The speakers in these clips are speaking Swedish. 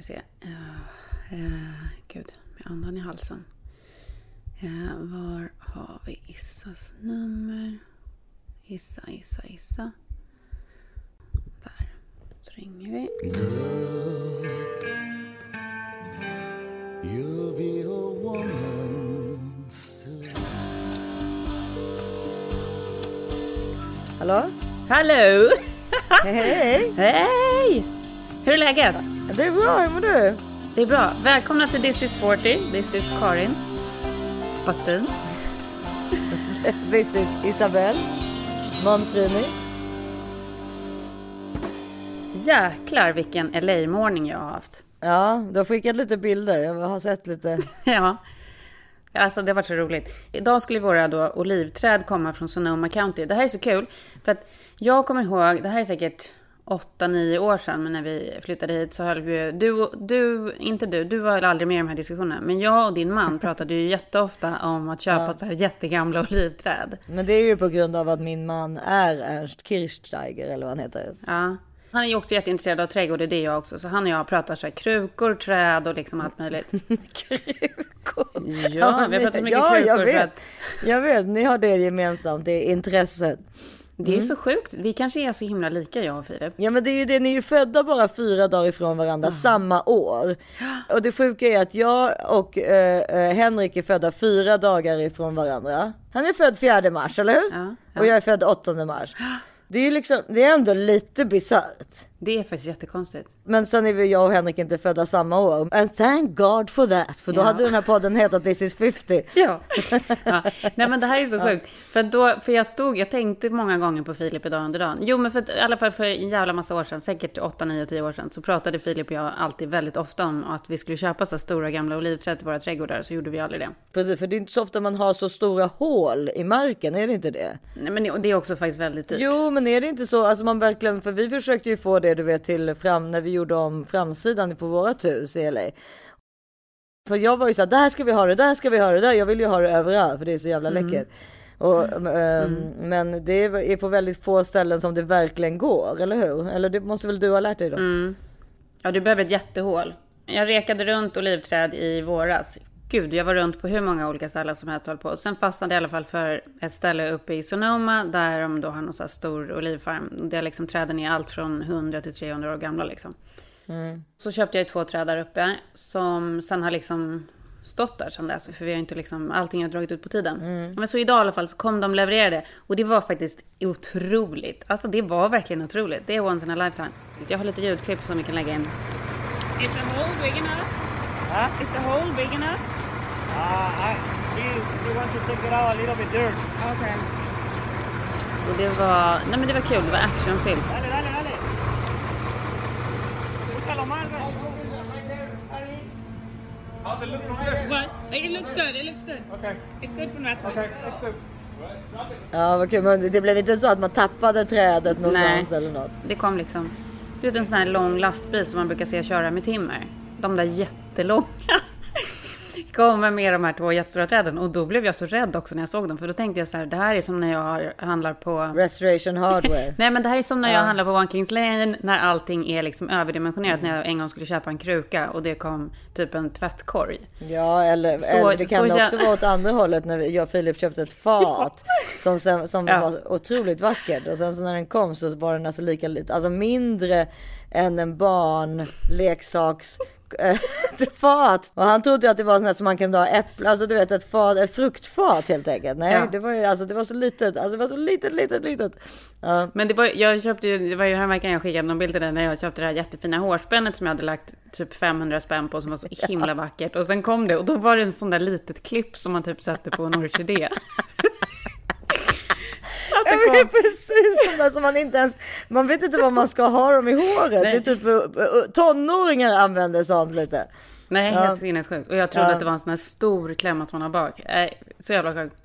vi se. Uh, uh, gud, med andan i halsen. Uh, var har vi Issas nummer? Issa, Issa, Issa. Där. Så ringer vi. You'll be a woman soon. Hallå? Hallå! Hej, hej! Hej! Hur är läget? Det är bra, hur mår du? Det är bra. Välkomna till This is 40. This is Karin. Bastin. This is Isabelle Monfrini. Jäklar vilken LA-morning jag har haft. Ja, du har skickat lite bilder. Jag har sett lite. ja. Alltså det var så roligt. Idag skulle våra då olivträd komma från Sonoma County. Det här är så kul. För att jag kommer ihåg, det här är säkert 8-9 år sedan, men när vi flyttade hit så höll vi du, du, inte du, du var aldrig med i de här diskussionerna, men jag och din man pratade ju jätteofta om att köpa ja. så här jättegamla olivträd. Men det är ju på grund av att min man är Ernst Kirchsteiger, eller vad han heter. Ja. Han är ju också jätteintresserad av trädgård, det är jag också. Så han och jag pratar så här krukor, träd och liksom allt möjligt. krukor? Ja, vi har pratat mycket ja, krukor. Jag vet. Att... jag vet, ni har det gemensamt, det är intresset. Det är mm. så sjukt. Vi kanske är så himla lika jag och Filip. Ja men det är ju det, ni är ju födda bara fyra dagar ifrån varandra mm. samma år. Och det sjuka är att jag och äh, Henrik är födda fyra dagar ifrån varandra. Han är född 4 mars, eller hur? Ja, ja. Och jag är född 8 mars. Det är, liksom, det är ändå lite bisarrt. Det är faktiskt jättekonstigt. Men sen är vi jag och Henrik inte födda samma år. And thank God for that. För då ja. hade den här podden hetat This is 50. Ja. ja. Nej men det här är så sjukt. För, då, för jag stod, jag tänkte många gånger på Filip idag under dagen. Jo men för i alla fall för en jävla massa år sedan, säkert 8, 9, 10 år sedan, så pratade Filip och jag alltid väldigt ofta om att vi skulle köpa så stora gamla olivträd till våra trädgårdar. Så gjorde vi aldrig det. Precis, för det är inte så ofta man har så stora hål i marken, är det inte det? Nej men det är också faktiskt väldigt dyrt. Jo men är det inte så, alltså man verkligen, för vi försökte ju få det du vet till fram när vi gjorde om framsidan på vårat hus i LA. För jag var ju så här, där ska vi ha det, där ska vi ha det, där. Jag vill ju ha det överallt för det är så jävla mm. läckert. Och, mm. Ähm, men det är på väldigt få ställen som det verkligen går, eller hur? Eller det måste väl du ha lärt dig då? Mm. Ja, du behöver ett jättehål. Jag rekade runt olivträd i våras. Gud, jag var runt på hur många olika ställen som helst på. Sen fastnade jag i alla fall för ett ställe uppe i Sonoma där de då har någon så här stor olivfarm. Där liksom träden är allt från 100 till 300 år gamla liksom. Mm. Så köpte jag två träd där uppe som sen har liksom stått där sedan dess. För vi har inte liksom, allting har dragit ut på tiden. Mm. Men så idag i alla fall så kom de levererade. Och det var faktiskt otroligt. Alltså det var verkligen otroligt. Det är once in a lifetime. Jag har lite ljudklipp som vi kan lägga in. The hole big enough? Huh? Is the hole big enough? Uh, I, he, he wants to take it out a little bit dirt. Okay. Och det var, nej men det var kul. Det var actionfilm. Dale, dale, dale. How's it look from there? What? It looks good. It looks good. Okay. It's good from that side. Okay, that's good. Ja, vad kul. Men det blev inte så att man tappade trädet någonstans Nej, eller något? det kom liksom. Du vet en sån här lång lastbil som man brukar se köra med timmer. De där jättelånga kommer med de här två jättestora träden. Och då blev jag så rädd också när jag såg dem. För då tänkte jag så här, det här är som när jag handlar på... Restoration Hardware. Nej, men det här är som när jag handlar på One Kings Lane. När allting är liksom överdimensionerat. Mm. När jag en gång skulle köpa en kruka och det kom typ en tvättkorg. Ja, eller, så, eller det kan det också vara åt andra hållet. När jag och Filip köpte ett fat. som sen, som ja. var otroligt vackert. Och sen så när den kom så var den alltså lika lite. Alltså mindre än en barnleksaks ett fat. Och han trodde att det var sånt som man kunde ha äpple, alltså du vet ett, fat, ett fruktfat helt enkelt. Nej, ja. det var ju alltså det var så litet, alltså det var så litet, litet, litet. Ja. Men det var, jag köpte ju, det var ju häromveckan jag skickade någon bild till dig när jag köpte det här jättefina hårspännet som jag hade lagt typ 500 spänn på som var så himla ja. vackert. Och sen kom det och då var det en sån där litet klipp som man typ sätter på en orkidé. Alltså, ja, precis, de där som man inte ens, man vet inte vad man ska ha dem i håret. Nej. Det är typ eh, eh, tonåringar använder sånt lite. Nej, ja. helt sinnessjukt. Och jag trodde ja. att det var en sån här stor klämmatona bak. Så jävla sjukt.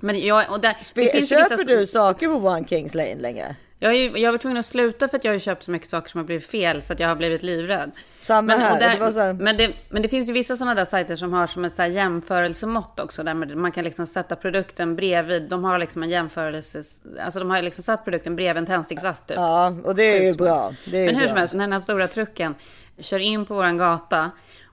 Men jag, och där, Spe det finns köper vissa... du saker på One Kings Lane länge? Jag, är, jag var tvungen att sluta för att jag har köpt så mycket saker som har blivit fel så att jag har blivit livrädd. Samma men, här. Där, det så... men, det, men det finns ju vissa sådana där sajter som har som ett så här jämförelsemått också. Där man kan liksom sätta produkten bredvid. De har liksom en jämförelse. Alltså de har liksom satt produkten bredvid en tändsticksast typ. Ja, och det är ju bra. Är men hur bra. som helst, den här stora trucken. kör in på våran gata.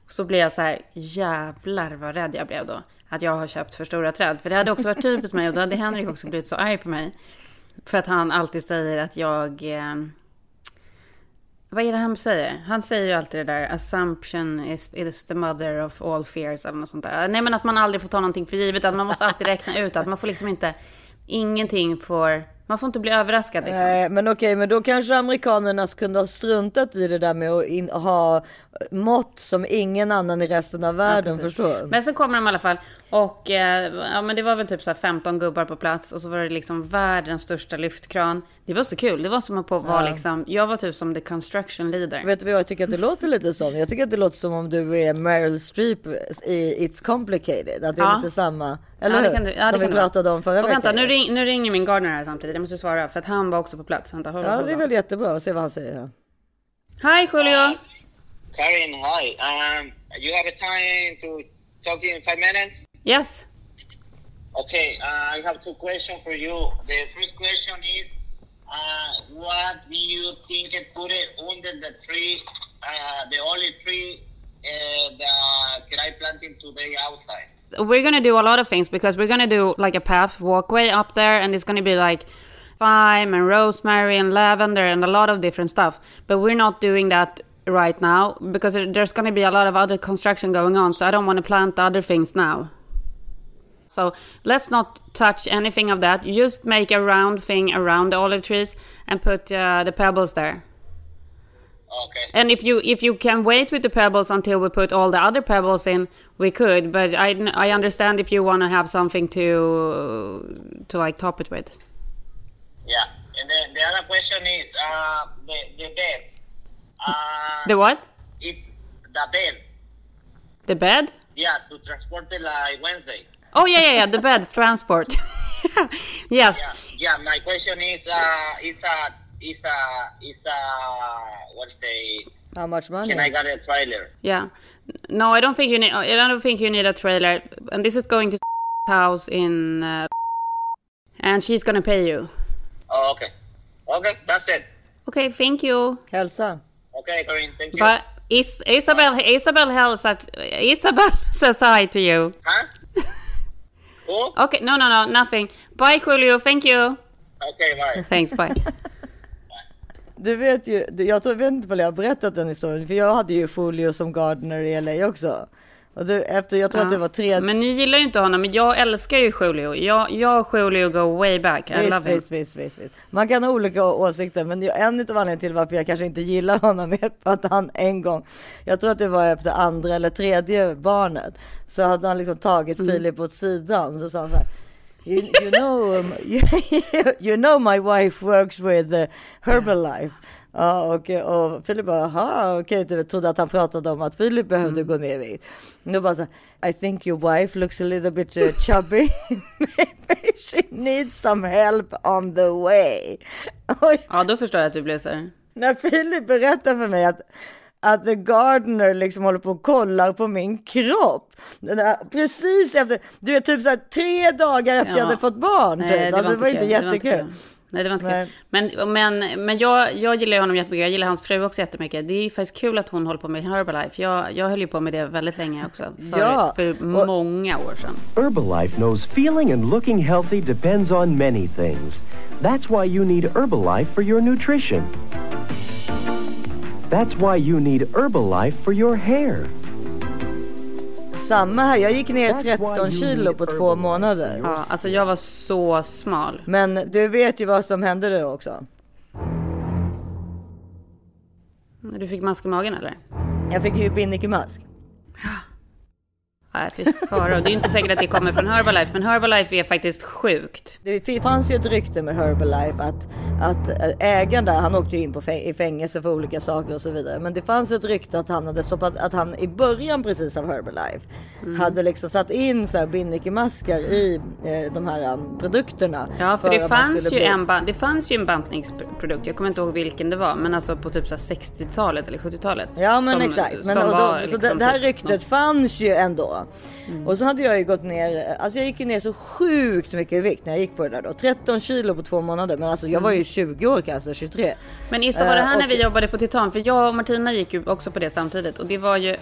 Så blir jag så här, jävlar vad rädd jag blev då. Att jag har köpt för stora träd. För det hade också varit typiskt mig och då hade Henrik också blivit så arg på mig. För att han alltid säger att jag... Eh, vad är det han säger? Han säger ju alltid det där, assumption is, is the mother of all fears eller något sånt där. Nej men att man aldrig får ta någonting för givet, att man måste alltid räkna ut att man får liksom inte, ingenting får man får inte bli överraskad. Liksom. Nej, men okej, men då kanske amerikanerna kunde ha struntat i det där med att in, ha mått som ingen annan i resten av världen ja, förstår. Men sen kommer de i alla fall och eh, ja, men det var väl typ så här 15 gubbar på plats och så var det liksom världens största lyftkran. Det var så kul. Det var som att på vara ja. liksom. Jag var typ som the construction leader. Vet du vad jag tycker att det låter lite som? Jag tycker att det låter som om du är Meryl Streep i It's complicated. Att det är ja. lite samma. Eller ja, kan du, Som vi pratade om förra och veckan. Vänta, nu, ring, nu ringer min gardener här samtidigt. Jag måste svara för att han var också på plats. Vänta, håll, ja, det är väl jättebra att se vad han säger. Här. Hi Julio. Karin, hi. Um, you have a time to talk in five minutes? Yes. Okay, uh, I have two questions for you. The first question is, uh, what do you think it put it under the tree, uh, the only tree uh, that I planting today outside? We're gonna do a lot of things because we're gonna do like a path walkway up there, and it's gonna be like thyme and rosemary and lavender and a lot of different stuff. But we're not doing that right now because there's going to be a lot of other construction going on. So I don't want to plant other things now. So let's not touch anything of that. Just make a round thing around the olive trees and put uh, the pebbles there. Okay. And if you if you can wait with the pebbles until we put all the other pebbles in, we could. But I, I understand if you want to have something to to like top it with. Yeah, and then the other question is uh, the the bed. Uh, the what? It's the bed. The bed? Yeah, to transport it like Wednesday. Oh yeah, yeah, yeah. The bed transport. yes. Yeah, yeah. My question is, uh, is a, is a, is a, what say? How much money? Can I get a trailer? Yeah. No, I don't think you need. I don't think you need a trailer. And this is going to house in, uh, and she's gonna pay you. Oh, okay. Okay, that's it. Okay, thank you. Hälsa. Okay, Corinne, thank you. But is Isabel Isabel Hälsa Isabel says hi to you. Huh? Cool? Okay, no, no, no, nothing. Bye, Julio. Thank you. Okay, bye. Thanks, bye. Du vet ju, jag tror, vet inte om jag har berättat den historien, för jag hade ju Folio som gardener i LA också. Och du, efter, jag tror ja. att det var tre... Men ni gillar ju inte honom, men jag älskar ju Julio. Jag, jag och Julio go way back. I visst, love him. Visst, visst, visst, visst. Man kan ha olika åsikter, men en av anledningarna till varför jag kanske inte gillar honom är att han en gång, jag tror att det var efter andra eller tredje barnet, så hade han liksom tagit mm. Filip åt sidan. Så sa han så här, You, you know, um, you, you, know my wife works with uh, Herbalife. Ja, och, och Filip bara, jaha, okej, okay. trodde att han pratade om att Filip behövde mm. gå ner i. Då bara så I think your wife looks a little bit uh, chubby. Maybe she needs some help on the way. ja, då förstår jag att du blev så här. När Filip berättar för mig att att The Gardener liksom håller på och kollar på min kropp. Där, precis efter, du vet typ så här, tre dagar efter ja. jag hade fått barn. Nej, typ. det, alltså, var det var inte jättekul. Nej, det var inte kul. Men, men, men jag, jag gillar honom jättemycket. Jag gillar hans fru också jättemycket. Det är faktiskt kul att hon håller på med Herbalife. Jag, jag höll ju på med det väldigt länge också. För, ja. för många år sedan. Herbalife knows feeling and looking healthy depends on many things. That's why you need Herbalife for your nutrition. That's why you need Herbalife for your hair. Samma här, jag gick ner 13 kilo på två månader. Ja, alltså jag var så smal. Men du vet ju vad som hände då också. Du fick mask i magen eller? Jag fick ju binnikemask. Nej, fy fara. Det är inte säkert att det kommer från Herbalife, men Herbalife är faktiskt sjukt. Det fanns ju ett rykte med Herbalife att, att ägaren där, han åkte ju in på fäng i fängelse för olika saker och så vidare. Men det fanns ett rykte att han hade stoppat, att han i början precis av Herbalife mm. hade liksom satt in så här binnikemaskar i eh, de här um, produkterna. Ja, för, för det fanns ju bli... en, det fanns ju en bantningsprodukt. Jag kommer inte ihåg vilken det var, men alltså på typ 60-talet eller 70-talet. Ja, men som, exakt. Men, då, så liksom det, det här typ ryktet något... fanns ju ändå. Var. Mm. Och så hade jag ju gått ner, alltså jag gick ju ner så sjukt mycket i vikt när jag gick på det där då. 13 kilo på två månader. Men alltså jag var ju 20 år kanske, 23. Men Issa var det här uh, när vi jobbade på Titan? För jag och Martina gick ju också på det samtidigt. Och det var ju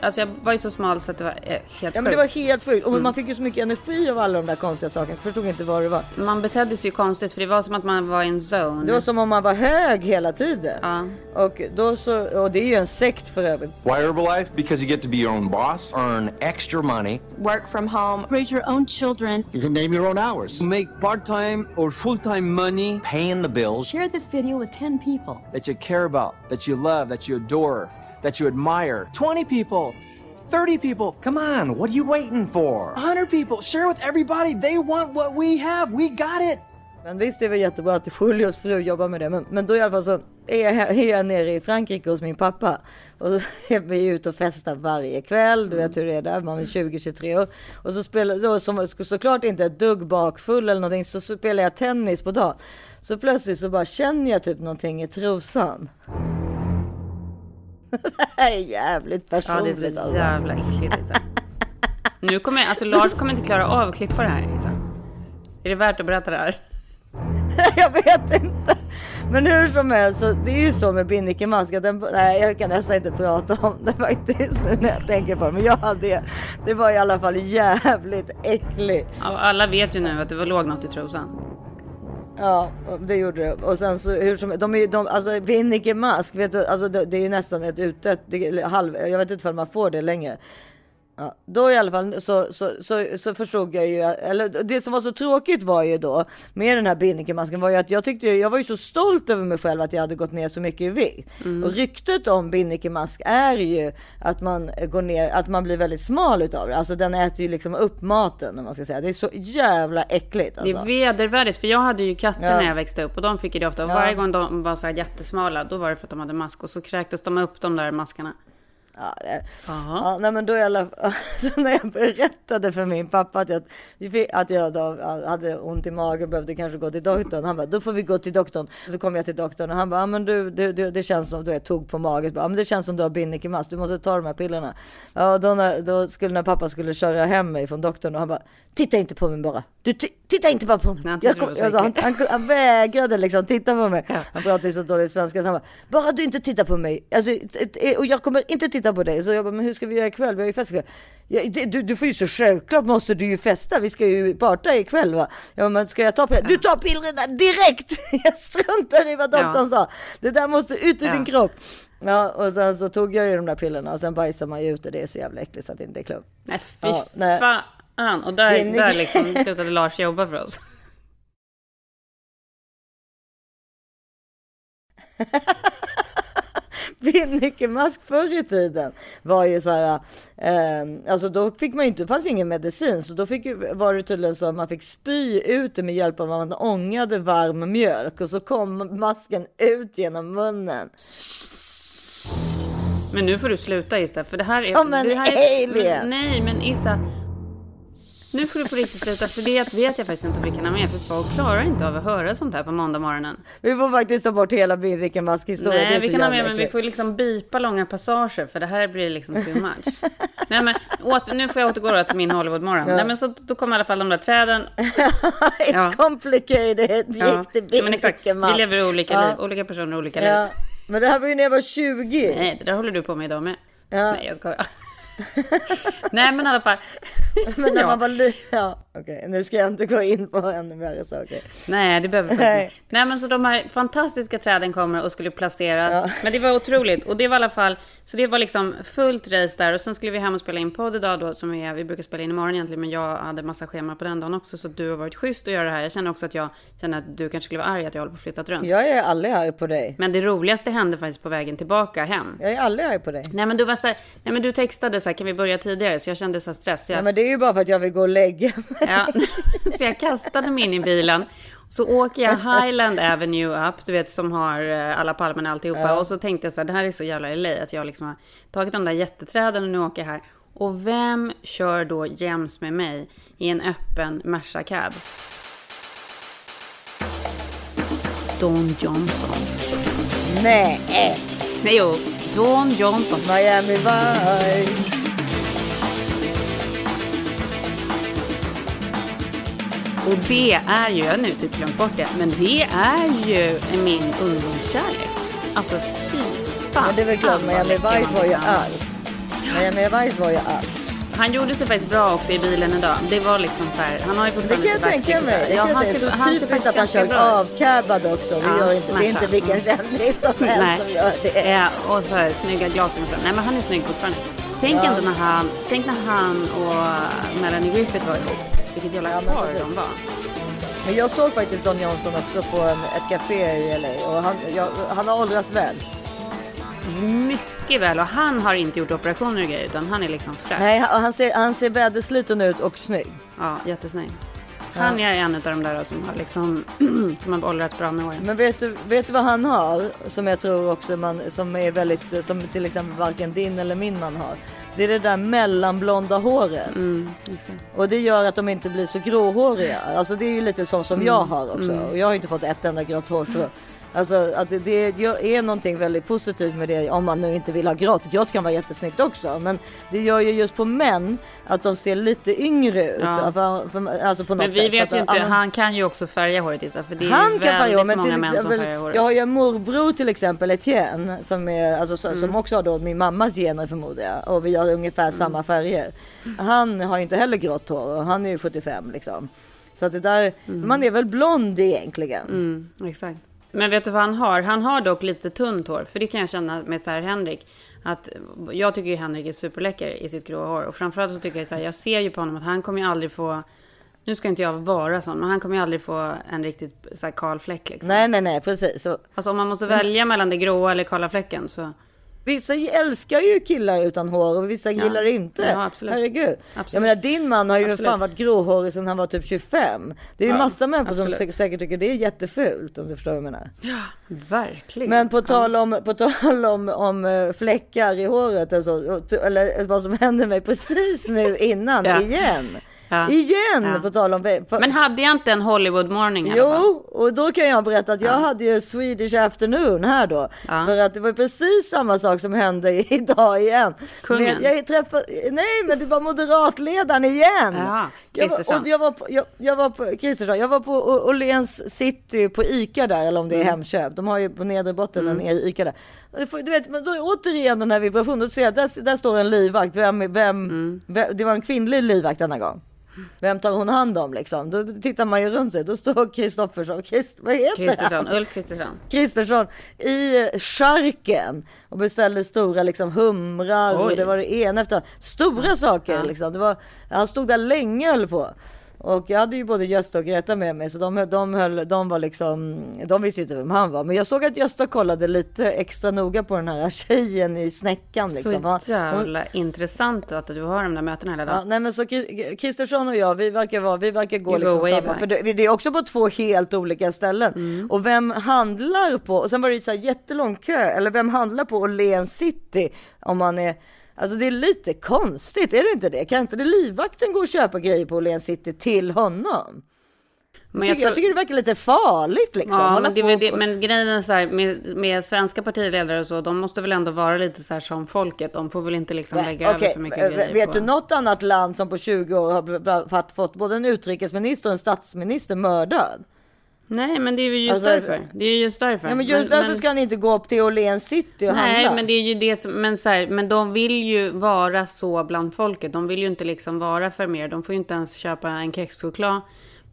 Alltså jag var ju så smal så att det var eh, helt sjukt. Ja men det var helt sjukt. Och mm. man fick ju så mycket energi av alla de där konstiga sakerna. Jag förstod inte vad det var. Man betedde sig ju konstigt för det var som att man var i en zone. Det var som om man var hög hela tiden. Ja. Och, då så, och det är ju en sekt för övrigt. Why Herbalife? Because you get to be your own boss, earn extra money, work from home, raise your own children. You can name your own hours. Make part-time or full-time money. Paying the bills. Share this video with 10 people. That you care about, that you love, that you adore, that you admire. 20 people. 30 people. Come on, what are you waiting for? 100 people. Share with everybody. They want what we have. We got it. Men visst det är väl jättebra att Julios fru jobbar med det. Men, men då i alla fall så är jag, är jag nere i Frankrike hos min pappa. Och så är vi ute och festar varje kväll. Du vet hur det är där. Man är 20-23 år. Och så spelar, då, som såklart inte ett dugg bakfull eller någonting. Så spelar jag tennis på dagen. Så plötsligt så bara känner jag typ någonting i trosan. det här är jävligt personligt. Ja, det är så alltså. jävla äckligt. Nu kommer, alltså Lars kommer inte klara av att klippa det här. Isa. Är det värt att berätta det här? jag vet inte. Men hur som helst, så det är ju så med binnikemask att den, nej jag kan nästan inte prata om det faktiskt nu när jag tänker på det. Men jag hade, det var i alla fall jävligt äckligt. Ja, alla vet ju nu att det var låg något i trosan. Ja, det gjorde det. Och sen så hur som de är de, alltså Vinnike Mask, vet du, alltså det, det är ju nästan ett utdött, halv, jag vet inte om man får det längre. Ja, då i alla fall så, så, så, så, förstod jag ju, eller det som var så tråkigt var ju då med den här Binnikemasken var ju att jag tyckte, jag var ju så stolt över mig själv att jag hade gått ner så mycket i vikt. Mm. Och ryktet om Binnikemask är ju att man går ner, att man blir väldigt smal utav det. Alltså den äter ju liksom upp maten om man ska säga. Det är så jävla äckligt. Alltså. Det är vedervärdigt för jag hade ju katter ja. när jag växte upp och de fick ju det ofta. Och ja. varje gång de var så här jättesmala då var det för att de hade mask och så kräktes de upp de där maskarna. Ja, det, ja, nej, men då i alla, så när jag berättade för min pappa att jag, att jag då hade ont i magen och behövde kanske gå till doktorn. Han bara, då får vi gå till doktorn. Så kom jag till doktorn och han bara, men du, du, du det känns som, du jag tog på magen. Ja, men det känns som du har binnikemask, du måste ta de här pillerna. Ja, då, när, då skulle när pappa skulle köra hem mig från doktorn och han bara, titta inte på mig bara. Du titta inte bara på mig. Nej, jag kom, alltså, han, han, han, vägrade liksom titta på mig. Han pratade ju så dålig svenska så han bara, bara du inte tittar på mig. Alltså, och jag kommer inte titta på dig. Så jag bara, men hur ska vi göra ikväll? Vi har ju fest ja, du, du får ju så självklart måste du ju festa. Vi ska ju parta ikväll va. Ja men ska jag ta piller? Du tar pillerna direkt! Jag struntar i vad doktorn ja. sa. Det där måste ut ur ja. din kropp. Ja, och sen så tog jag ju de där pillerna och sen bajsar man ju ut och det är så jävla äckligt så att det inte är klokt. Nej fy ja, fan. Och där, där liksom slutade Lars jobba för oss. Binnikemask förr i tiden var ju så här, eh, alltså då fick man ju inte, det fanns ju ingen medicin, så då fick var det tydligen så att man fick spy ut det med hjälp av att man ångade varm mjölk och så kom masken ut genom munnen. Men nu får du sluta Issa, för det här är... Som en det här är, alien! nej, men Issa, nu får du på riktigt sluta, för det vet jag faktiskt inte om vi kan ha med, för folk klarar inte av att höra sånt här på måndag morgonen. Vi får faktiskt ta bort hela Vilken mask historia. Nej, vi kan ha med, men vi får liksom bipa långa passager, för det här blir liksom too much. Nej, men åter, nu får jag återgå till min Hollywoodmorgon. Ja. Nej, men så då kommer i alla fall de där träden. It's ja. complicated. Ja. Gick det men exakt. Vi lever olika ja. liv, olika personer, olika ja. liv. Men det här var ju när jag var 20. Nej, det där håller du på med idag med. Ja. Nej, jag skojar. Nej men i alla fall. men när man var liten, ja okej okay. nu ska jag inte gå in på ännu mer saker. Nej det behöver faktiskt Nej. Nej men så de här fantastiska träden kommer och skulle placeras. Ja. Men det var otroligt och det var i alla fall, så det var liksom fullt race där och sen skulle vi hem och spela in podd idag då som är, vi brukar spela in imorgon egentligen men jag hade massa scheman på den dagen också så du har varit schysst att göra det här. Jag känner också att jag känner att du kanske skulle vara arg att jag håller på att flyttat runt. Jag är aldrig arg på dig. Men det roligaste hände faktiskt på vägen tillbaka hem. Jag är aldrig arg på dig. Nej men du var så här, nej men du textade så här, kan vi börja tidigare? Så jag kände så stress. Jag... Ja, men det är ju bara för att jag vill gå och lägga mig. Ja. så jag kastade mig in i bilen. Så åker jag Highland Avenue upp, du vet som har eh, alla palmerna och alltihopa. Ja. Och så tänkte jag så här, det här är så jävla LA att jag liksom har tagit de där jätteträden och nu åker jag här. Och vem kör då jäms med mig i en öppen Merca cab? Don Johnson. Nej! Nej, jo. Don Johnson. Miami Vice. Och det är ju, jag har nu typ glömt bort det, men det är ju min ungdomskärlek. Alltså fy fan. Men det är väl klart, Miami Vice var ju allt. Miami Vice var ju allt. Han gjorde sig faktiskt bra också i bilen idag. Det var liksom så här, han har ju fortfarande Det kan jag tänka mig. Ja, han ser, typiskt att han kör avcabbad också. Det, ja, inte, det är inte vilken kändis som helst som gör det. Ja, och så här, snygga glasögon. Nej men han är snygg fortfarande. Tänk ja. ändå när han, tänk när han och Melanie Griffith var ihop. Vilket jävla ja, par de var. Men jag såg faktiskt Don Johnson också på en, ett café i LA och han, jag, han har åldrats väl. Mycket väl och han har inte gjort operationer och grejer utan han är liksom fräsch. Nej, han ser, han ser vädersliten ut och snygg. Ja, jättesnygg. Han är en av de där som har liksom som har åldrats bra med åren. Men vet du, vet du vad han har som jag tror också man som är väldigt som till exempel varken din eller min man har. Det är det där mellanblonda håret. Mm, och det gör att de inte blir så gråhåriga. Alltså det är ju lite så som mm, jag har också. Mm. Och jag har inte fått ett enda grått hårstrå. Alltså att det, är någonting väldigt positivt med det om man nu inte vill ha grått. Grått kan vara jättesnyggt också, men det gör ju just på män att de ser lite yngre ut. Ja. Alltså på något men vi sätt. vet ju inte, han kan ju också färga håret Issa, för det är han kan färga men män exempel. Jag har ju en morbror till exempel, Etienne, som, är, alltså, mm. som också har då min mammas gener förmodar jag. Och vi har ungefär mm. samma färger. Han har inte heller grått hår och han är ju 75 liksom. Så att det där, mm. man är väl blond egentligen. Mm, exakt. Men vet du vad han har? Han har dock lite tunt hår. För det kan jag känna med så här Henrik. Att jag tycker ju Henrik är superläcker i sitt gråa hår. Och framförallt så tycker jag så här, jag ser ju på honom att han kommer ju aldrig få nu ska inte jag vara sån, men han kommer ju aldrig få en riktigt så här kal fläck liksom. Nej, nej, nej, precis. Så... Alltså om man måste välja mellan det gråa eller kala fläcken så. Vissa älskar ju killar utan hår och vissa ja. gillar det inte. Ja, absolut. Herregud. Absolut. Jag menar din man har ju absolut. fan varit gråhårig sedan han var typ 25. Det är ju ja, massa människor absolut. som säkert tycker det är jättefult om du förstår vad jag menar. Ja, verkligen. Men på tal om, på tal om, om eh, fläckar i håret alltså, eller vad som hände mig precis nu innan igen. Ja. Igen ja. på tal om... För... Men hade jag inte en Hollywood morning? Jo, och då kan jag berätta att jag hade ju Swedish afternoon här då. Ja. För att det var precis samma sak som hände idag igen. Kungen? Men jag träffade, nej, men det var moderatledaren igen. Ja. Jag var, och jag var på, jag, jag var på Kristersson, jag var på Åhléns city på Ica där, eller om det är mm. Hemköp. De har ju på nedre botten mm. en Ica där. Du vet, men då återigen den här vibrationen, då ser jag, där, där står en livvakt. Vem, vem, mm. vem, det var en kvinnlig livvakt denna gång. Vem tar hon hand om liksom? Då tittar man ju runt sig. Då står Kristoffersson, Christ, vad heter han? Ulf Kristersson. Kristersson i charken och beställde stora liksom humrar Oj. och det var det ena efter Stora saker liksom. Det var, han stod där länge höll på. Och jag hade ju både Gösta och Greta med mig så de, de, höll, de var liksom, de visste ju inte vem han var. Men jag såg att Gösta kollade lite extra noga på den här tjejen i snäckan. Liksom. Så jävla Hon, intressant att du har de där mötena hela dagen. Ja, nej men så Kristersson och jag, vi verkar, vara, vi verkar gå liksom samma. För det, det, är också på två helt olika ställen. Mm. Och vem handlar på, och sen var det så här jättelång kö, eller vem handlar på Åhléns city om man är Alltså det är lite konstigt, är det inte det? Kan inte det livvakten gå och köpa grejer på Åhléns City till honom? Men jag, tycker, tror... jag tycker det verkar lite farligt liksom. Ja, men, det, det, men grejen är så här med, med svenska partiledare och så, de måste väl ändå vara lite så här som folket. De får väl inte liksom lägga okay. över för mycket grejer Vet på. du något annat land som på 20 år har fått både en utrikesminister och en statsminister mördad? Nej, men det är ju just alltså, därför. Det är just därför. Ja, men just men, därför men, ska han inte gå upp till Åhléns city och nej, handla. Men det är ju det som, men så här, men de vill ju vara så bland folket. De vill ju inte liksom vara för mer. De får ju inte ens köpa en kexchoklad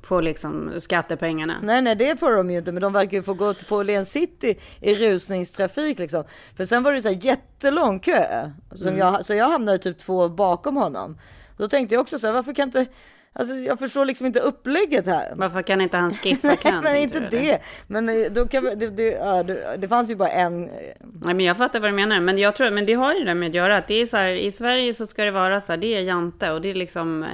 på liksom skattepengarna. Nej, nej, det får de ju inte, men de verkar ju få gå på Åhléns city i rusningstrafik liksom. För sen var det så här jättelång kö, som mm. jag, så jag hamnade typ två bakom honom. Då tänkte jag också så här, varför kan inte Alltså jag förstår liksom inte upplägget här. Varför kan inte han skippa kan? men inte det. det. Men eh, då kan det, det, ja, det, det, fanns ju bara en. Eh, Nej, men jag fattar vad du menar. Men jag tror, men det har ju det med att göra. Att det är så här, i Sverige så ska det vara så här, det är jante och det är liksom, eh,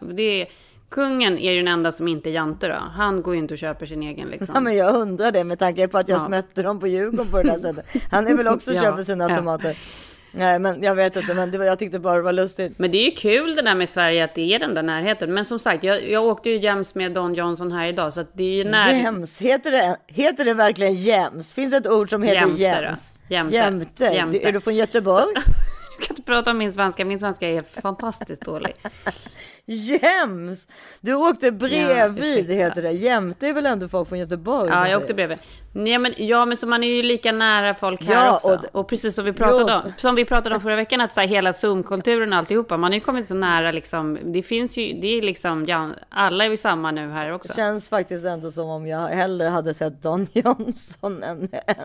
det är, Kungen är ju den enda som inte är jante då. Han går ju inte och köper sin egen liksom. Ja, men jag undrar det med tanke på att jag ja. mötte dem på Djurgården på det där sättet. Han är väl också ja. köper sina ja. Nej, men jag vet inte, men var, jag tyckte bara det var lustigt. Men det är ju kul det där med Sverige, att det är den där närheten. Men som sagt, jag, jag åkte ju jäms med Don Johnson här idag, så att det är ju när... Jäms, heter det, heter det verkligen jäms? Finns det ett ord som heter jämte? Jäms? Jämte. Jämte. Jämte. Är du från Göteborg? kan inte prata om min svenska, min svenska är fantastiskt dålig. jäms. Du åkte bredvid ja, heter det. Jämte är väl ändå folk från Göteborg? Ja, jag åkte bredvid. Ja men, ja, men så man är ju lika nära folk här ja, också. Och, och precis som vi pratade om, som vi pratade om förra veckan, att så här, hela Zoom-kulturen och alltihopa, man har ju kommit så nära liksom, det finns ju, det är liksom, ja, alla är vi samma nu här också. Det känns faktiskt ändå som om jag hellre hade sett Don Johnson än, än,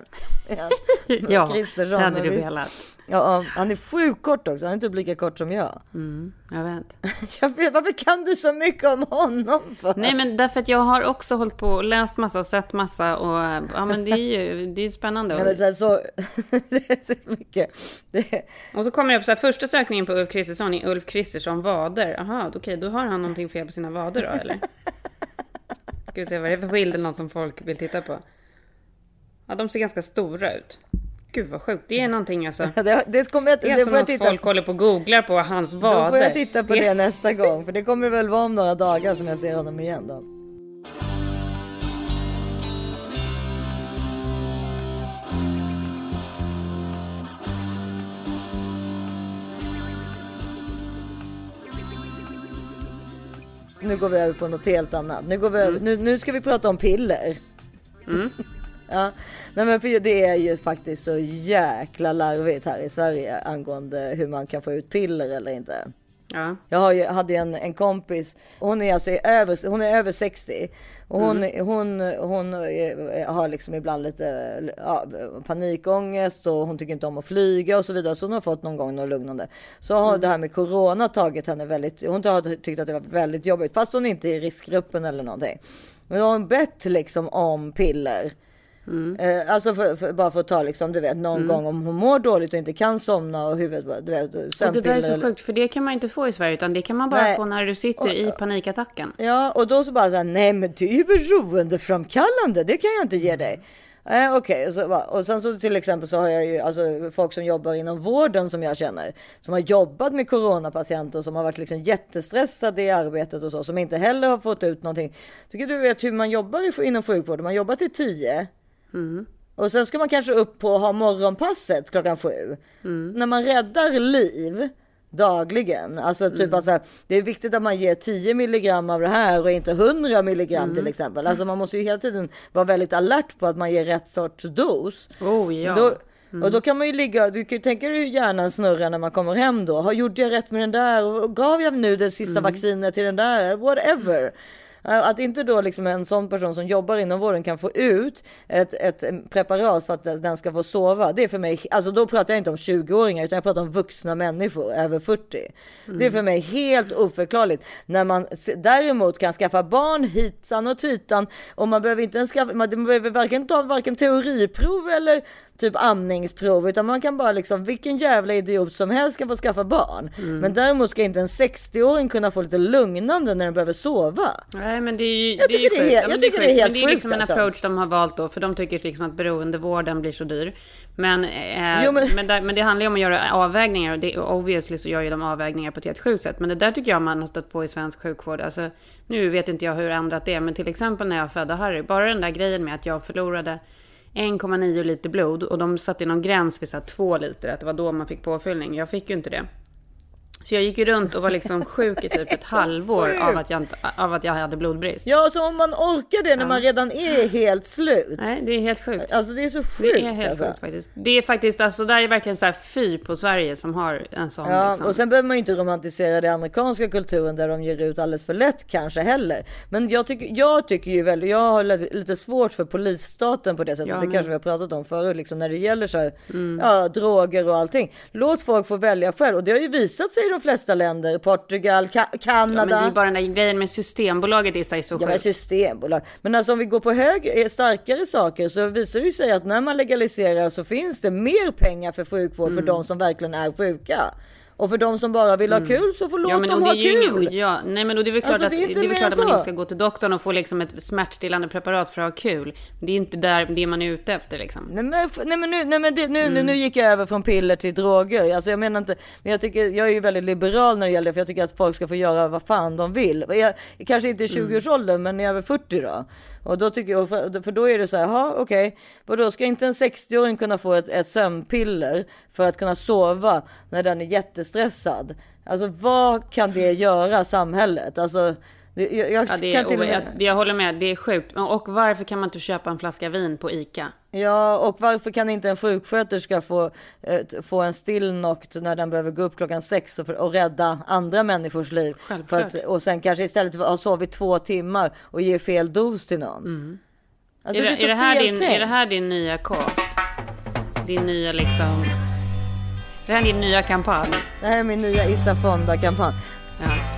än ja, det hade du velat. Ja, han är sjukt kort också. Han är typ lika kort som jag. Mm, jag vet. jag vet. Varför kan du så mycket om honom? För? Nej, men därför att jag har också hållit på och läst massa och sett massa. Och ja, men det är ju det är spännande. Ja, men så, här, så det är så mycket. Det... Och så kommer det upp så här, första sökningen på Ulf Kristersson är Ulf Kristersson vader. Jaha, okej, okay, då har han någonting fel på sina vader då, eller? Ska vi se vad det är för bilder någon som folk vill titta på. Ja, de ser ganska stora ut. Gud vad sjukt. Det är någonting alltså. det, det, kommer jag, det är det som att titta. folk håller på och googlar på hans vader. Då får jag titta på det... det nästa gång. För det kommer väl vara om några dagar som jag ser honom igen då. Nu går vi över på något helt annat. Nu, går vi över, mm. nu, nu ska vi prata om piller. Mm. Ja, nej men för det är ju faktiskt så jäkla larvigt här i Sverige angående hur man kan få ut piller eller inte. Ja. Jag ju, hade en, en kompis, hon är alltså över, hon är över 60 och hon, mm. hon, hon, hon har liksom ibland lite ja, panikångest och hon tycker inte om att flyga och så vidare. Så hon har fått någon gång något lugnande. Så har mm. det här med corona tagit henne väldigt, hon har tyckt att det var väldigt jobbigt fast hon inte är i riskgruppen eller någonting. Men hon har bett liksom om piller. Mm. Eh, alltså för, för, bara för att ta liksom, du vet någon mm. gång om hon mår dåligt och inte kan somna och huvudet du vet, Och det där är så sjukt för det kan man inte få i Sverige utan det kan man bara nej. få när du sitter och, i panikattacken. Ja och då så bara så här, nej men det är ju beroendeframkallande, det kan jag inte ge dig. Eh, Okej, okay. och, och sen så till exempel så har jag ju alltså, folk som jobbar inom vården som jag känner. Som har jobbat med coronapatienter som har varit liksom jättestressade i arbetet och så. Som inte heller har fått ut någonting. Tycker du vet hur man jobbar inom sjukvården? Man jobbar till tio. Mm. Och sen ska man kanske upp på och ha morgonpasset klockan sju. Mm. När man räddar liv dagligen. Alltså typ mm. alltså, det är viktigt att man ger 10 milligram av det här och inte 100 milligram mm. till exempel. Alltså man måste ju hela tiden vara väldigt alert på att man ger rätt sorts dos. Oh, ja. Då, Mm. Och då kan man ju ligga, du kan ju tänka dig hur hjärnan snurrar när man kommer hem då. Har gjort jag rätt med den där? Och gav jag nu det sista mm. vaccinet till den där? Whatever. Att inte då liksom en sån person som jobbar inom vården kan få ut ett, ett preparat för att den ska få sova. Det är för mig, alltså då pratar jag inte om 20-åringar utan jag pratar om vuxna människor över 40. Mm. Det är för mig helt oförklarligt. När man däremot kan skaffa barn hitan och titan och man behöver inte ens skaffa, man behöver varken ta varken teoriprov eller typ amningsprov utan man kan bara liksom vilken jävla idiot som helst ska få skaffa barn. Mm. Men däremot ska inte en 60-åring kunna få lite lugnande när den behöver sova. Nej men det är ju jag tycker, det, är, helt, jag tycker det är helt Men det är liksom en alltså. approach de har valt då för de tycker liksom att beroendevården blir så dyr. Men, eh, jo, men... Men, där, men, det handlar ju om att göra avvägningar och det, obviously så gör ju de avvägningar på ett helt sjukt sätt. Men det där tycker jag man har stött på i svensk sjukvård. Alltså, nu vet inte jag hur ändrat det är men till exempel när jag födde Harry, bara den där grejen med att jag förlorade 1,9 liter blod och de satte någon gräns vid så 2 liter, att det var då man fick påfyllning. Jag fick ju inte det. Så jag gick ju runt och var liksom sjuk i typ ett halvår av att, jag, av att jag hade blodbrist. Ja, så om man orkar det när ja. man redan är helt slut. Nej, det är helt sjukt. Alltså det är så sjukt. Det är helt alltså. sjukt faktiskt. Det är faktiskt, alltså där är verkligen så här fy på Sverige som har en sån. Ja, liksom. och sen behöver man ju inte romantisera den amerikanska kulturen där de ger ut alldeles för lätt kanske heller. Men jag tycker, jag tycker ju väldigt, jag har lite svårt för polisstaten på det sättet. Ja, men... Det kanske vi har pratat om förut, liksom när det gäller så här, mm. ja, droger och allting. Låt folk få välja själv och det har ju visat sig de flesta länder. Portugal, Ka Kanada. Ja, men det är bara den där grejen med Systembolaget i sig så Ja, men Systembolag. Men alltså om vi går på hög, eh, starkare saker så visar det sig att när man legaliserar så finns det mer pengar för sjukvård mm. för de som verkligen är sjuka. Och för de som bara vill ha mm. kul så får låt ja, dem ha kul. Ingen, ja, nej men det är väl klart, alltså, att, det är, det är väl klart att man inte ska gå till doktorn och få liksom ett smärtstillande preparat för att ha kul. Det är ju inte där det man är ute efter liksom. Nej men, nej, men, nu, nej, men det, nu, mm. nu gick jag över från piller till droger. Alltså jag menar inte, men jag tycker, jag är ju väldigt liberal när det gäller det, för jag tycker att folk ska få göra vad fan de vill. Jag, kanske inte i 20-årsåldern, mm. men när jag är över 40 då. Och då tycker jag, för då är det så här, ja okej, okay. och då ska inte en 60-åring kunna få ett, ett sömnpiller för att kunna sova när den är jättestressad? Alltså vad kan det göra samhället? Alltså jag, jag, ja, det är, kan med... jag, jag håller med, det är sjukt. Och varför kan man inte köpa en flaska vin på ICA? Ja, och varför kan inte en sjuksköterska få, äh, få en stillnokt när den behöver gå upp klockan sex och, för, och rädda andra människors liv? För att, och sen kanske istället ha sovit två timmar och ge fel dos till någon. Mm. Alltså, är, det, det är, är, det här din, är det här din nya cast? Din nya liksom... Det här är din nya kampanj? Det här är min nya Issa Fonda-kampanj. Ja.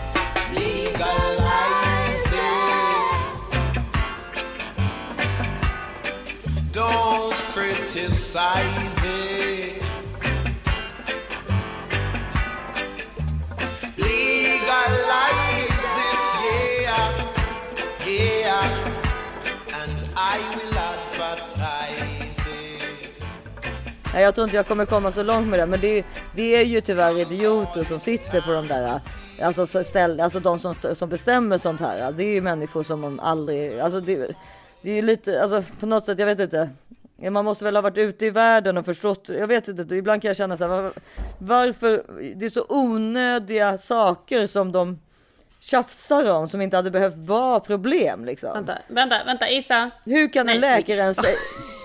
Don't criticize it. Legalize it, yeah, yeah. And I will advertise it. Nej, jag tror inte jag kommer komma så långt med det, men det, det är ju tyvärr idioter som sitter på de där Alltså, ställ, alltså de som, som bestämmer sånt här. Det är ju människor som man aldrig, alltså det, det är lite, alltså på något sätt, jag vet inte. Man måste väl ha varit ute i världen och förstått. Jag vet inte, ibland kan jag känna så här, varför det är så onödiga saker som de tjafsar om som inte hade behövt vara problem liksom. Vänta, vänta, vänta Isa. Hur kan Nej, en läkare ens säga?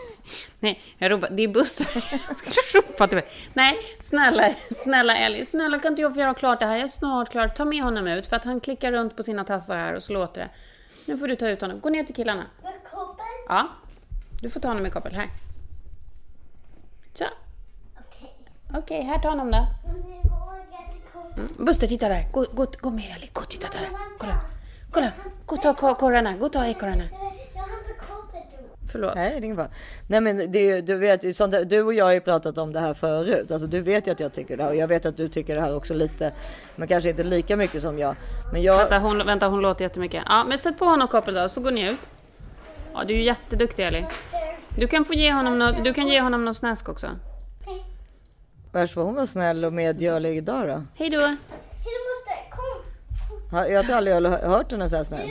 Nej, jag ropar, det är bussar. Jag ska ropa till mig. Nej, snälla, snälla Ellie, snälla kan inte jag få göra klart det här? Jag är snart klar. Ta med honom ut för att han klickar runt på sina tassar här och så låter det. Nu får du ta ut honom. Gå ner till killarna. Ja. Du får ta honom med koppel. Här. Så. Okej. Okay. Okej, okay, här tar honom då. Mm. Buster, titta där. Gå, gå, gå med Ellie. Gå och titta där. Kolla. Kolla. Gå och ta korrarna. Gå och ta ekorrarna. Förlåt. Nej, det är ingen fara. Nej, men det, du vet, sånt du och jag har ju pratat om det här förut. Alltså, du vet ju att jag tycker det här och jag vet att du tycker det här också lite, men kanske inte lika mycket som jag. Men jag... Vänta, hon, vänta, hon låter jättemycket. Ja, men sätt på honom koppel då, så går ni ut. Ja, du är jätteduktig Ellie. Du kan få ge honom något, du kan ge honom någon snask också. Värst vad hon var snäll och medgörlig idag då. Hej då. Hej då moster, kom. Jag har aldrig hört henne så här snäll.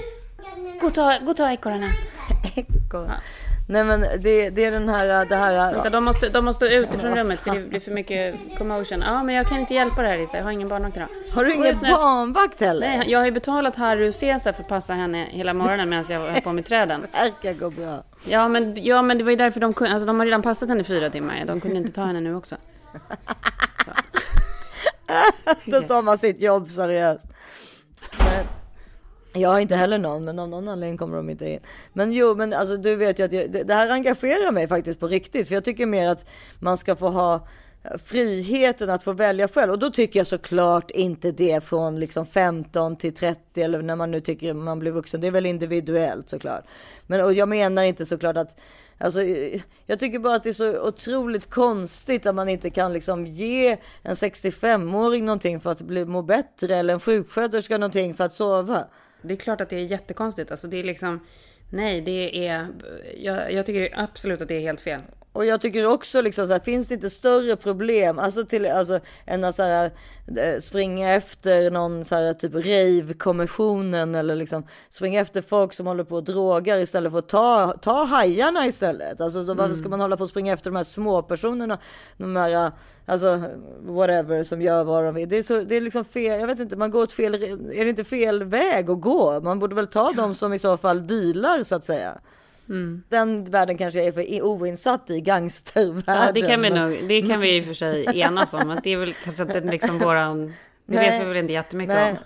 Gå och ta, gå ta ekorrarna. Ekor. Ja. Nej men det, det är den här... Det här Vänta, de, måste, de måste ut ifrån rummet för det blir för mycket commotion. Ja men jag kan inte hjälpa det här Ista, jag har ingen barnvakt idag. Har du ingen barnvakt heller? Nej, jag har ju betalat Harry och Cesar för att passa henne hela morgonen medan jag höll på med träden. Det gå bra. Ja men, ja men det var ju därför de kunde, alltså de har redan passat henne fyra timmar. De kunde inte ta henne nu också. Då tar man sitt jobb seriöst. Men... Jag har inte heller någon, men av någon anledning kommer de inte in. Men jo, men alltså du vet ju att jag, det här engagerar mig faktiskt på riktigt. För jag tycker mer att man ska få ha friheten att få välja själv. Och då tycker jag såklart inte det från liksom 15 till 30 eller när man nu tycker man blir vuxen. Det är väl individuellt såklart. Men och jag menar inte såklart att Alltså, jag tycker bara att det är så otroligt konstigt att man inte kan liksom ge en 65-åring någonting för att bli, må bättre eller en sjuksköterska någonting för att sova. Det är klart att det är jättekonstigt. Alltså det är liksom, nej, det är, jag, jag tycker absolut att det är helt fel. Och jag tycker också liksom så här, finns det inte större problem, alltså till, alltså än att så här, eh, springa efter någon så här typ rave-kommissionen eller liksom springa efter folk som håller på och drogar istället för att ta, ta hajarna istället. Alltså då, varför ska mm. man hålla på och springa efter de här små personerna, de här, alltså whatever som gör vad de vill. Det är så, det är liksom fel, jag vet inte, man går åt fel, är det inte fel väg att gå? Man borde väl ta dem som i så fall dealar så att säga. Mm. Den världen kanske jag är för oinsatt i, gangstervärlden. Ja, det kan vi nog, det kan vi i och för sig enas om. Men det är väl kanske inte liksom våran, det Nej. vet vi väl inte jättemycket Nej. om.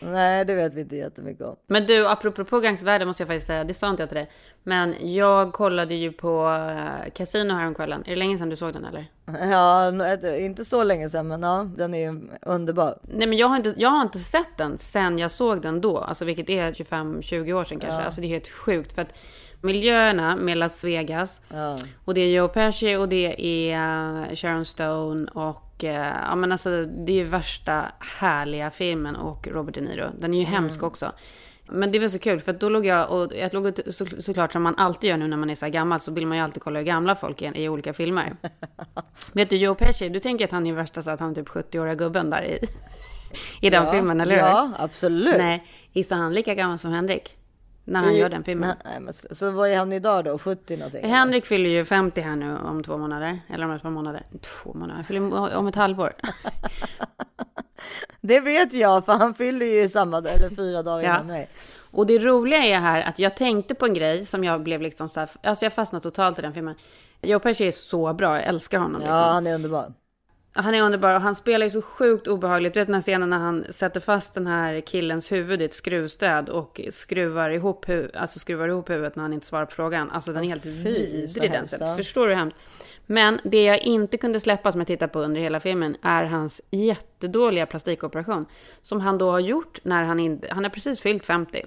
Nej, det vet vi inte jättemycket om. Men du, apropå på gangstervärlden måste jag faktiskt säga, det sa inte jag till dig. Men jag kollade ju på uh, Casino häromkvällen. Är det länge sedan du såg den eller? Ja, inte så länge sedan, men ja, den är ju underbar. Nej, men jag har inte, jag har inte sett den sen jag såg den då, alltså vilket är 25-20 år sedan kanske. Ja. Alltså det är helt sjukt för att miljöerna med Las Vegas. Ja. Och det är Joe Pesci och det är uh, Sharon Stone och uh, ja men alltså det är ju värsta härliga filmen och Robert De Niro. Den är ju mm. hemsk också. Men det var så kul för då låg jag och jag låg så, såklart som man alltid gör nu när man är så här gammal så vill man ju alltid kolla hur gamla folk är i olika filmer. Vet du Joe Pesci, du tänker att han är värsta så att han är typ 70-åriga gubben där i, i den ja, filmen, eller hur? Ja, absolut. Nej, gissa han lika gammal som Henrik? När han I, gör den filmen. Nej, men, så vad är han idag då? 70 någonting? Henrik eller? fyller ju 50 här nu om två månader. Eller om ett par månader. Två månader? Han fyller om ett halvår. det vet jag, för han fyller ju samma eller fyra dagar ja. innan mig. Och det roliga är här att jag tänkte på en grej som jag blev liksom så här, alltså jag fastnade totalt i den filmen. Joe Pesci är så bra, jag älskar honom. Ja, liksom. han är underbar. Han är underbar och han spelar ju så sjukt obehagligt. Du vet den här scenen när han sätter fast den här killens huvud i ett skruvstäd och skruvar ihop, alltså skruvar ihop huvudet när han inte svarar på frågan. Alltså den är helt vidrig den scenen. Förstår du hur hemskt? Men det jag inte kunde släppa som jag tittar på under hela filmen är hans jättedåliga plastikoperation. Som han då har gjort när han inte, han har precis fyllt 50.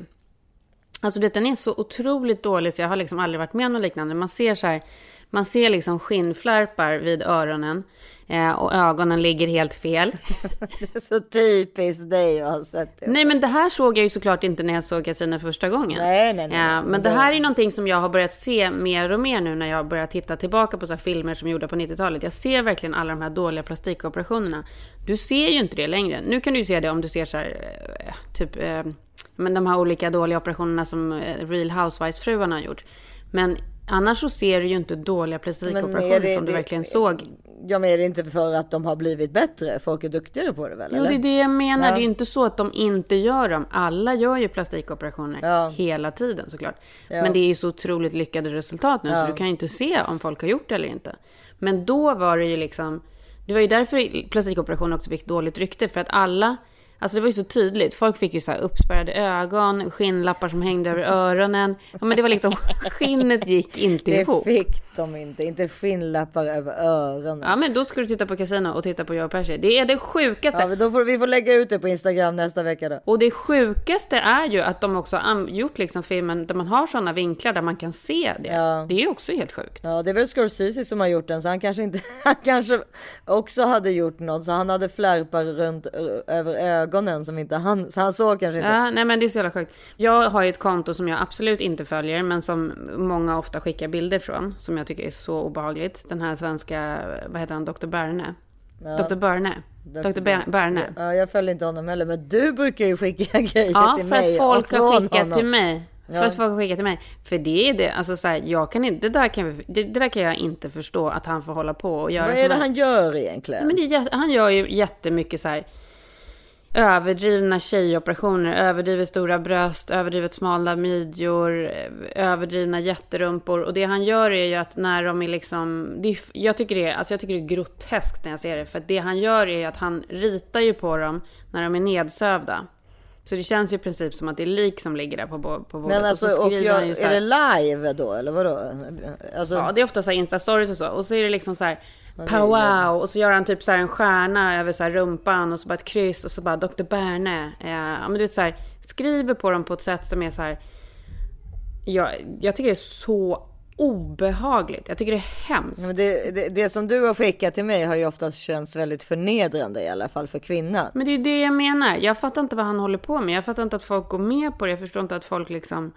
Alltså det, den är så otroligt dålig så jag har liksom aldrig varit med om något liknande. Man ser så här, man ser liksom skinnflärpar vid öronen eh, och ögonen ligger helt fel. det är så typiskt dig att ha sett det. Nej, men det här såg jag ju såklart inte när jag såg Casino första gången. Nej, nej, nej. Men det här är någonting som jag har börjat se mer och mer nu när jag börjar titta tillbaka på så filmer som gjorda på 90-talet. Jag ser verkligen alla de här dåliga plastikoperationerna. Du ser ju inte det längre. Nu kan du ju se det om du ser så här, eh, typ, eh, men de här olika dåliga operationerna som Real Housewives-fruarna har gjort. Men Annars så ser du ju inte dåliga plastikoperationer som du verkligen såg. Ja men är det inte för att de har blivit bättre? Folk är duktigare på det väl? Jo det är det jag menar. Ja. Det är ju inte så att de inte gör dem. Alla gör ju plastikoperationer ja. hela tiden såklart. Ja. Men det är ju så otroligt lyckade resultat nu så du kan ju inte se om folk har gjort det eller inte. Men då var det ju liksom. Det var ju därför plastikoperationer också fick dåligt rykte. För att alla Alltså det var ju så tydligt. Folk fick ju så här uppspärrade ögon, skinnlappar som hängde över öronen. Ja, men det var liksom, skinnet gick inte ihop. Det fick de inte. Inte skinnlappar över öronen. Ja, men då ska du titta på Casino och titta på Joe Pesci. Det är det sjukaste. Ja, då får, vi får lägga ut det på Instagram nästa vecka då. Och det sjukaste är ju att de också har gjort liksom filmen där man har sådana vinklar där man kan se det. Ja. Det är ju också helt sjukt. Ja, det är väl Scorsese som har gjort den, så han kanske inte, han kanske också hade gjort något, så han hade flärpar runt över ögonen ögonen som inte han, så han såg kanske inte. Ja, nej men det är så jävla sjukt. Jag har ju ett konto som jag absolut inte följer, men som många ofta skickar bilder från, som jag tycker är så obehagligt. Den här svenska, vad heter han, Dr. Berne? Ja. Dr. Berne. Dr. Berne. Ja, jag följer inte honom heller, men du brukar ju skicka grejer ja, till mig. Ja, för att folk har skickat honom. till mig. För ja. att folk har skickat till mig. För det är det, alltså så här, jag kan inte, det där kan, det, det, där kan jag inte förstå att han får hålla på och göra. Vad är det han gör egentligen? Men det, han gör ju jättemycket så här överdrivna tjejoperationer, överdrivet stora bröst, överdrivet smala midjor, överdrivna jätterumpor. Och det han gör är ju att när de är liksom... Det är, jag, tycker det är, alltså jag tycker det är groteskt när jag ser det. För det han gör är ju att han ritar ju på dem när de är nedsövda. Så det känns ju i princip som att det är lik som ligger där på, på bordet. Men alltså, och, och jag, här, är det live då eller vadå? Alltså... Ja, det är ofta så här Insta-stories och så. Och så är det liksom så här Powwow! Och så gör han typ så en stjärna över så rumpan och så bara ett kryss och så bara Dr. Berne. Ja, men du vet så här, skriver på dem på ett sätt som är så här. Jag, jag tycker det är så obehagligt. Jag tycker det är hemskt. Men det, det, det, som du har skickat till mig har ju oftast känts väldigt förnedrande i alla fall för kvinnan. Men det är ju det jag menar. Jag fattar inte vad han håller på med. Jag fattar inte att folk går med på det. Jag förstår inte att folk liksom...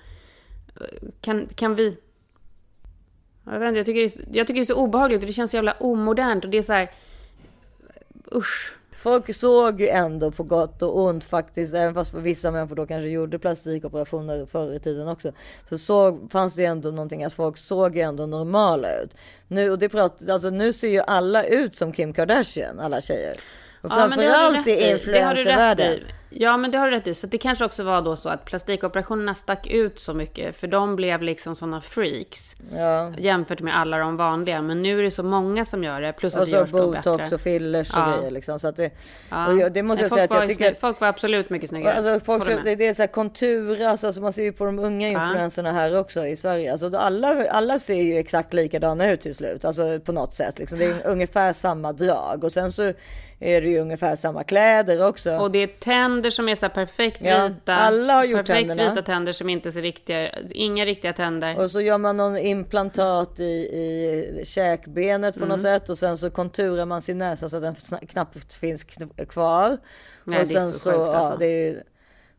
Kan, kan vi... Jag, vet inte, jag, tycker det är, jag tycker det är så obehagligt och det känns så jävla omodernt och det är så här... Usch. Folk såg ju ändå på gott och ont faktiskt, även fast vissa människor då kanske gjorde plastikoperationer förr i tiden också. Så såg, fanns det ju ändå någonting att folk såg ju ändå normala ut. Nu, och det prat, alltså, nu ser ju alla ut som Kim Kardashian, alla tjejer. Och framförallt ja, i influencervärlden. Ja, men det har du rätt i. Så det kanske också var då så att plastikoperationerna stack ut så mycket. För de blev liksom sådana freaks. Ja. Jämfört med alla de vanliga. Men nu är det så många som gör det. Plus att och det görs botox då bättre. och fillers och ja. grejer liksom. Så att det, ja. det måste jag säga att jag tycker. Folk var absolut mycket snyggare. Alltså, folk, så, det, det är så här konturas. Alltså man ser ju på de unga influenserna här också i Sverige. Alltså alla, alla ser ju exakt likadana ut till slut. Alltså på något sätt. Liksom. Det är ungefär samma drag. Och sen så är det ju ungefär samma kläder också. Och det är tänder som är så perfekt vita. Ja, alla har gjort perfekt tänderna. vita tänder som inte ser riktiga, inga riktiga tänder. Och så gör man någon implantat i, i käkbenet på mm. något sätt och sen så konturar man sin näsa så att den knappt finns kvar. Nej, och sen det är så, så sjukt, alltså. ja, det är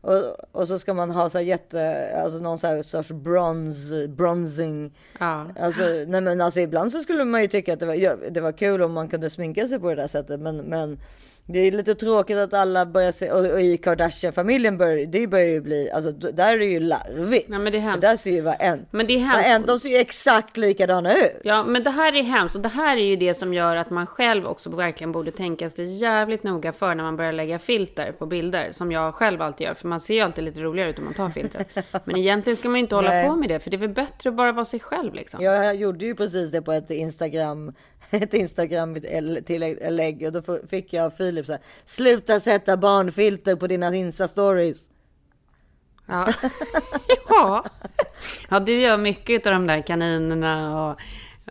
och, och så ska man ha så här jätte, alltså någon så här sorts bronze, bronzing. Ja. Alltså, nej men alltså ibland så skulle man ju tycka att det var, det var kul om man kunde sminka sig på det där sättet. Men, men det är lite tråkigt att alla börjar se, och, och i Kardashian-familjen börjar det börjar ju bli, alltså där är det ju larvigt. Ja, men det är hemskt. Där ser ju varenda, men det är hemskt. varenda, de ser ju exakt likadana ut. Ja, men det här är hemskt och det här är ju det som gör att man själv också verkligen borde tänka sig jävligt noga för när man börjar lägga filter på bilder, som jag själv alltid gör, för man ser ju alltid lite roligare ut om man tar filter. Men egentligen ska man ju inte hålla Nej. på med det, för det är väl bättre att bara vara sig själv liksom. Ja, jag gjorde ju precis det på ett Instagram ett Instagram tillägg och då fick jag av Filip så här, sluta sätta barnfilter på dina Insta-stories. Ja. ja. ja, du gör mycket av de där kaninerna och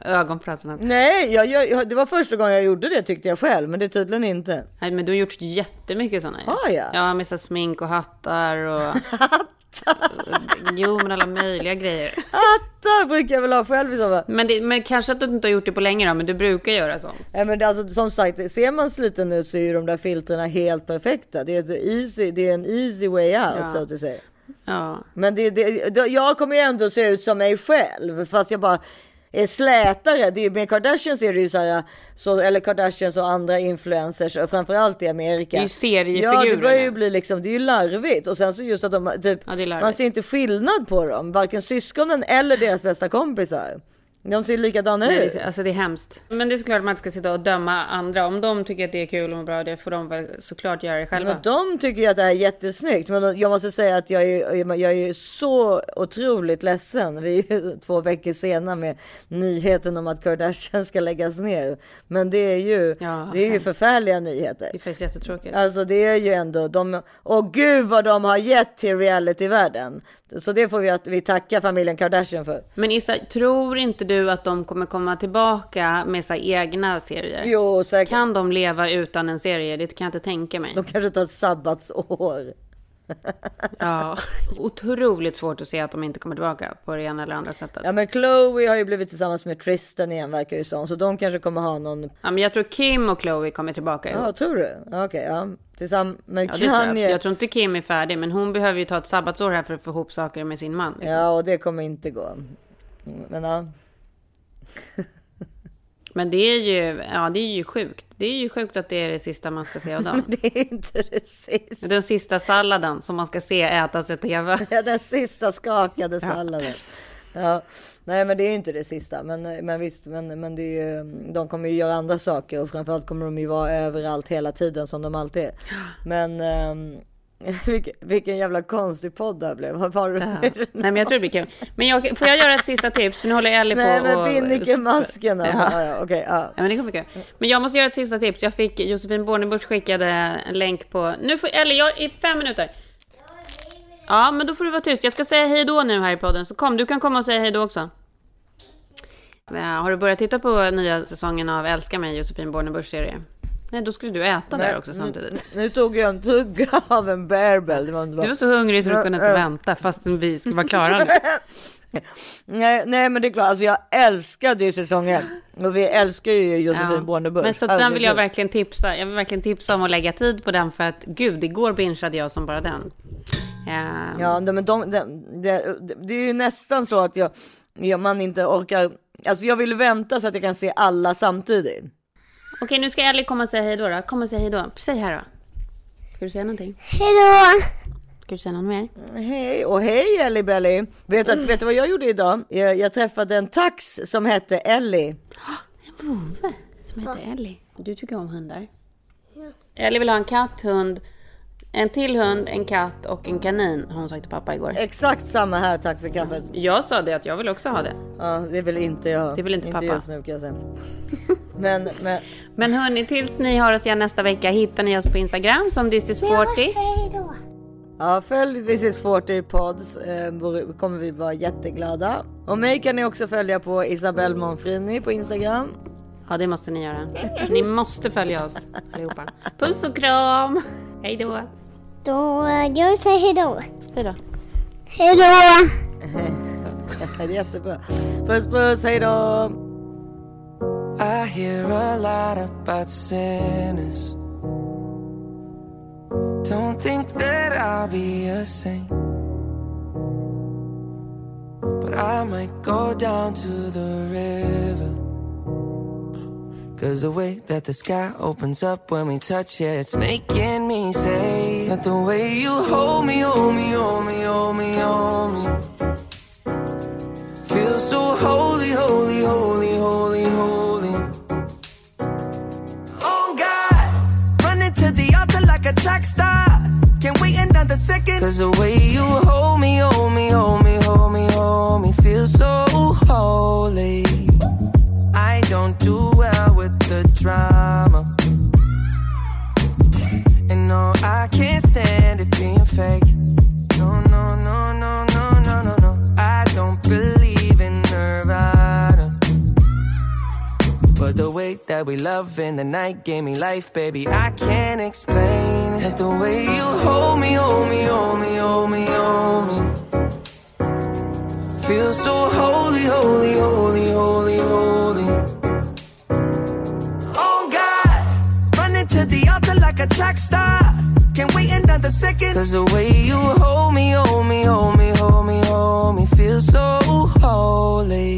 ögonpratarna. Nej, jag, jag, det var första gången jag gjorde det tyckte jag själv, men det är tydligen inte. Nej, men du har gjort jättemycket sådana. Har jag? Ja, med så smink och hattar och... jo, men alla möjliga grejer. Hattar brukar jag väl ha själv i så fall. Men, det, men kanske att du inte har gjort det på länge då, men du brukar göra sånt. Ja, men det, alltså, som sagt, ser man sliten ut så är ju de där filtrerna helt perfekta. Det är, easy, det är en easy way out, ja. så att säga. Ja. Men det, det, jag kommer ju ändå se ut som mig själv, fast jag bara är slätare. Det är, med Kardashians är det ju så här, så, eller Kardashians och andra influencers, och framförallt i Amerika. Det är ju seriefigurer. Ja, det börjar ju bli liksom, det är ju larvigt. Och sen så just att de, typ, ja, man ser inte skillnad på dem, varken syskonen eller deras bästa kompisar. De ser likadana ut. Alltså det är hemskt. Men det är såklart att man inte ska sitta och döma andra. Om de tycker att det är kul och bra, det får de väl såklart göra det själva. Men de tycker ju att det här är jättesnyggt. Men jag måste säga att jag är, jag är så otroligt ledsen. Vi är två veckor senare med nyheten om att Kardashian ska läggas ner. Men det är ju, ja, det är ju förfärliga nyheter. Det är faktiskt jättetråkigt. Alltså det är ju ändå de. Och gud vad de har gett till realityvärlden. Så det får vi att vi tacka familjen Kardashian för. Men Issa, tror inte du att de kommer komma tillbaka med så egna serier? Jo, säkert. Kan de leva utan en serie? Det kan jag inte tänka mig. De kanske tar ett sabbatsår. ja, otroligt svårt att se att de inte kommer tillbaka på det ena eller andra sättet. Ja, men Chloe har ju blivit tillsammans med Tristan igen verkar det som, så de kanske kommer ha någon. Ja, men jag tror Kim och Chloe kommer tillbaka. Ja, tror du? Okej, okay, ja. Tillsammans med ja, Kanye. Jag. jag tror inte Kim är färdig, men hon behöver ju ta ett sabbatsår här för att få ihop saker med sin man. Liksom. Ja, och det kommer inte gå. Men ja. Men det är ju, ja, det är ju sjukt. Det är ju sjukt att det är det sista man ska se av dem. Men det är inte det sista. Den sista salladen som man ska se ätas i tv. Ja, den sista skakade salladen. Ja. Nej, men det är inte det sista. Men, men visst, men, men det är ju, de kommer ju göra andra saker och framförallt kommer de ju vara överallt hela tiden som de alltid är. Men um, vilken, vilken jävla konstig podd det här blev. Vad var det? Ja. Nej, men jag tror det blir kul. Men jag, får jag göra ett sista tips? För nu håller Ellie på Nej, men Binnike-masken alltså. Ja. Ja, okay, ja. ja, men det kommer kul. Men jag måste göra ett sista tips. Jag fick Josefin Bornebusch skickade en länk på... Nu får Ellie, jag i fem minuter. Ja, men då får du vara tyst. Jag ska säga hej då nu här i podden. Så kom, du kan komma och säga hej då också. Har du börjat titta på nya säsongen av Älska mig, Josefin Bornebuschs serie? Nej, då skulle du äta Nej, där också samtidigt. Nu, nu, tog jag en tugga av en. Var, du var så hungrig så du kunde inte vänta fastän vi ska vara klara nu. nej, nej, men det är klart, alltså jag älskade ju säsongen. Och vi älskar ju Josefin ja. Bornebusch. Men så alltså, den vill jag verkligen tipsa. Jag vill verkligen tipsa om att lägga tid på den för att gud, igår bingeade jag som bara den. Um... Ja, men de, de, de, det är ju nästan så att jag, jag, man inte orkar. Alltså jag vill vänta så att jag kan se alla samtidigt. Okej, nu ska Ellie komma och säga hej då. då. Kom och säg hej då. Säg här då. Ska du säga någonting? Hej då! Ska du säga något mer? Hej och hej Ellie Belly. Vet du, vet du vad jag gjorde idag? Jag, jag träffade en tax som hette Ellie. En vovve som heter Ellie. Du tycker om hundar? Ja. Ellie vill ha en katt, hund, en till hund, en katt och en kanin har hon sagt till pappa igår. Exakt samma här, tack för kaffet. Jag sa det att jag vill också ha det. Ja, det vill inte jag. Det vill inte, inte pappa. just nu kan jag säga. Men, men... men hörni, tills ni har oss igen nästa vecka hittar ni oss på Instagram som this is 40. Ja, följ This is 40 pods. Eh, kommer vi vara jätteglada. Och mig kan ni också följa på Isabelle Monfrini på Instagram. Ja, det måste ni göra. Ni måste följa oss allihopa. Puss och kram! Hej då! Då, jag säger hej då. Hej då. Hej då! det är jättebra. Puss puss, hej då! I hear a lot about sinners. Don't think that I'll be a saint. But I might go down to the river. Cause the way that the sky opens up when we touch it, it's making me say that the way you hold me, hold me, hold me, hold me, hold me. Second. Cause the way you hold me, hold me, hold me, hold me, hold me, feel so holy. I don't do well with the drama. And no, I can't stand it being fake. No, no, no, no, no, no, no, no. I don't believe in Nirvana. But the way that we love in the night gave me life, baby. I can't explain it. The way you hold me, hold me, hold me, hold me, hold me. Feel so holy, holy, holy, holy, holy. Oh God, running to the altar like a track star. Can't wait another second. Cause the way you hold me, hold me, hold me, hold me, hold me, feel so holy.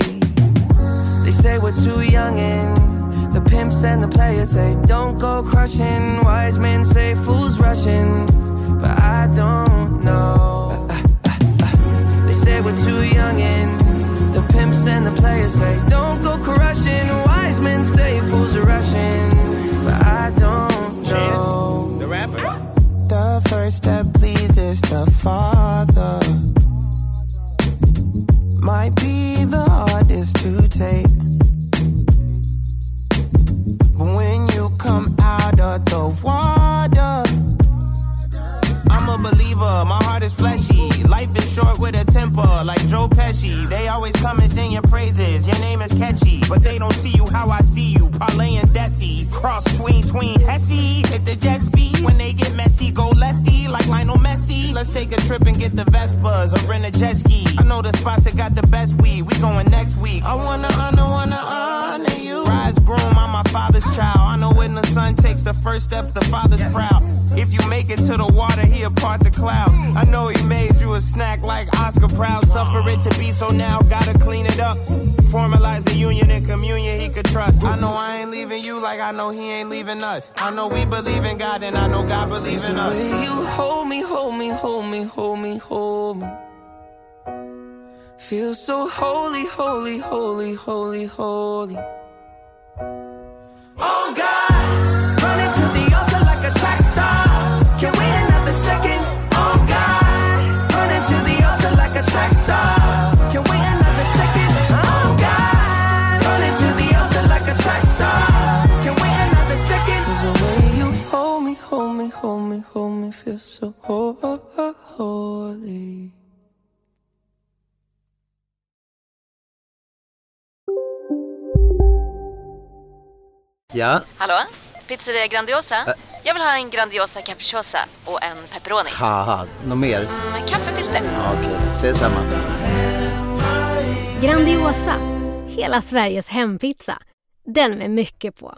They say we're too young and pimps and the players say don't go crushing. Wise men say fools rushing, but I don't know. They say we're too young and the pimps and the players say don't go crushing. Wise men say fools are rushing, but I don't know. Chance, the rapper. The first step pleases the Father. But they don't see you how I see you, Parlay and Desi. Cross tween, tween, Hesse. Hit the jet speed, when they get messy, go lefty, like Lionel Messi. Let's take a trip and get the Vespas, or rent a jet ski. I know the spots that got the best weed, we going next week. I wanna honor, wanna honor you. Rise groom, I'm my father's child. I know when the son takes the first step, the father's proud. If you make it to the water, he'll part the clouds. I know he made you a snack like Proud. Suffer it to be so now, gotta clean it up. Formalize the union and communion he could trust. I know I ain't leaving you like I know he ain't leaving us. I know we believe in God and I know God believes in us. you hold me, hold me, hold me, hold me, hold me. Feel so holy, holy, holy, holy, holy. So holy. Ja, Hallå? Pizzeria Grandiosa? Jag vill ha en Grandiosa capriciosa och en pepperoni. haha, något mer? Med kaffefilter. Ja, Okej, ses samma. Grandiosa, hela Sveriges hempizza. Den med mycket på.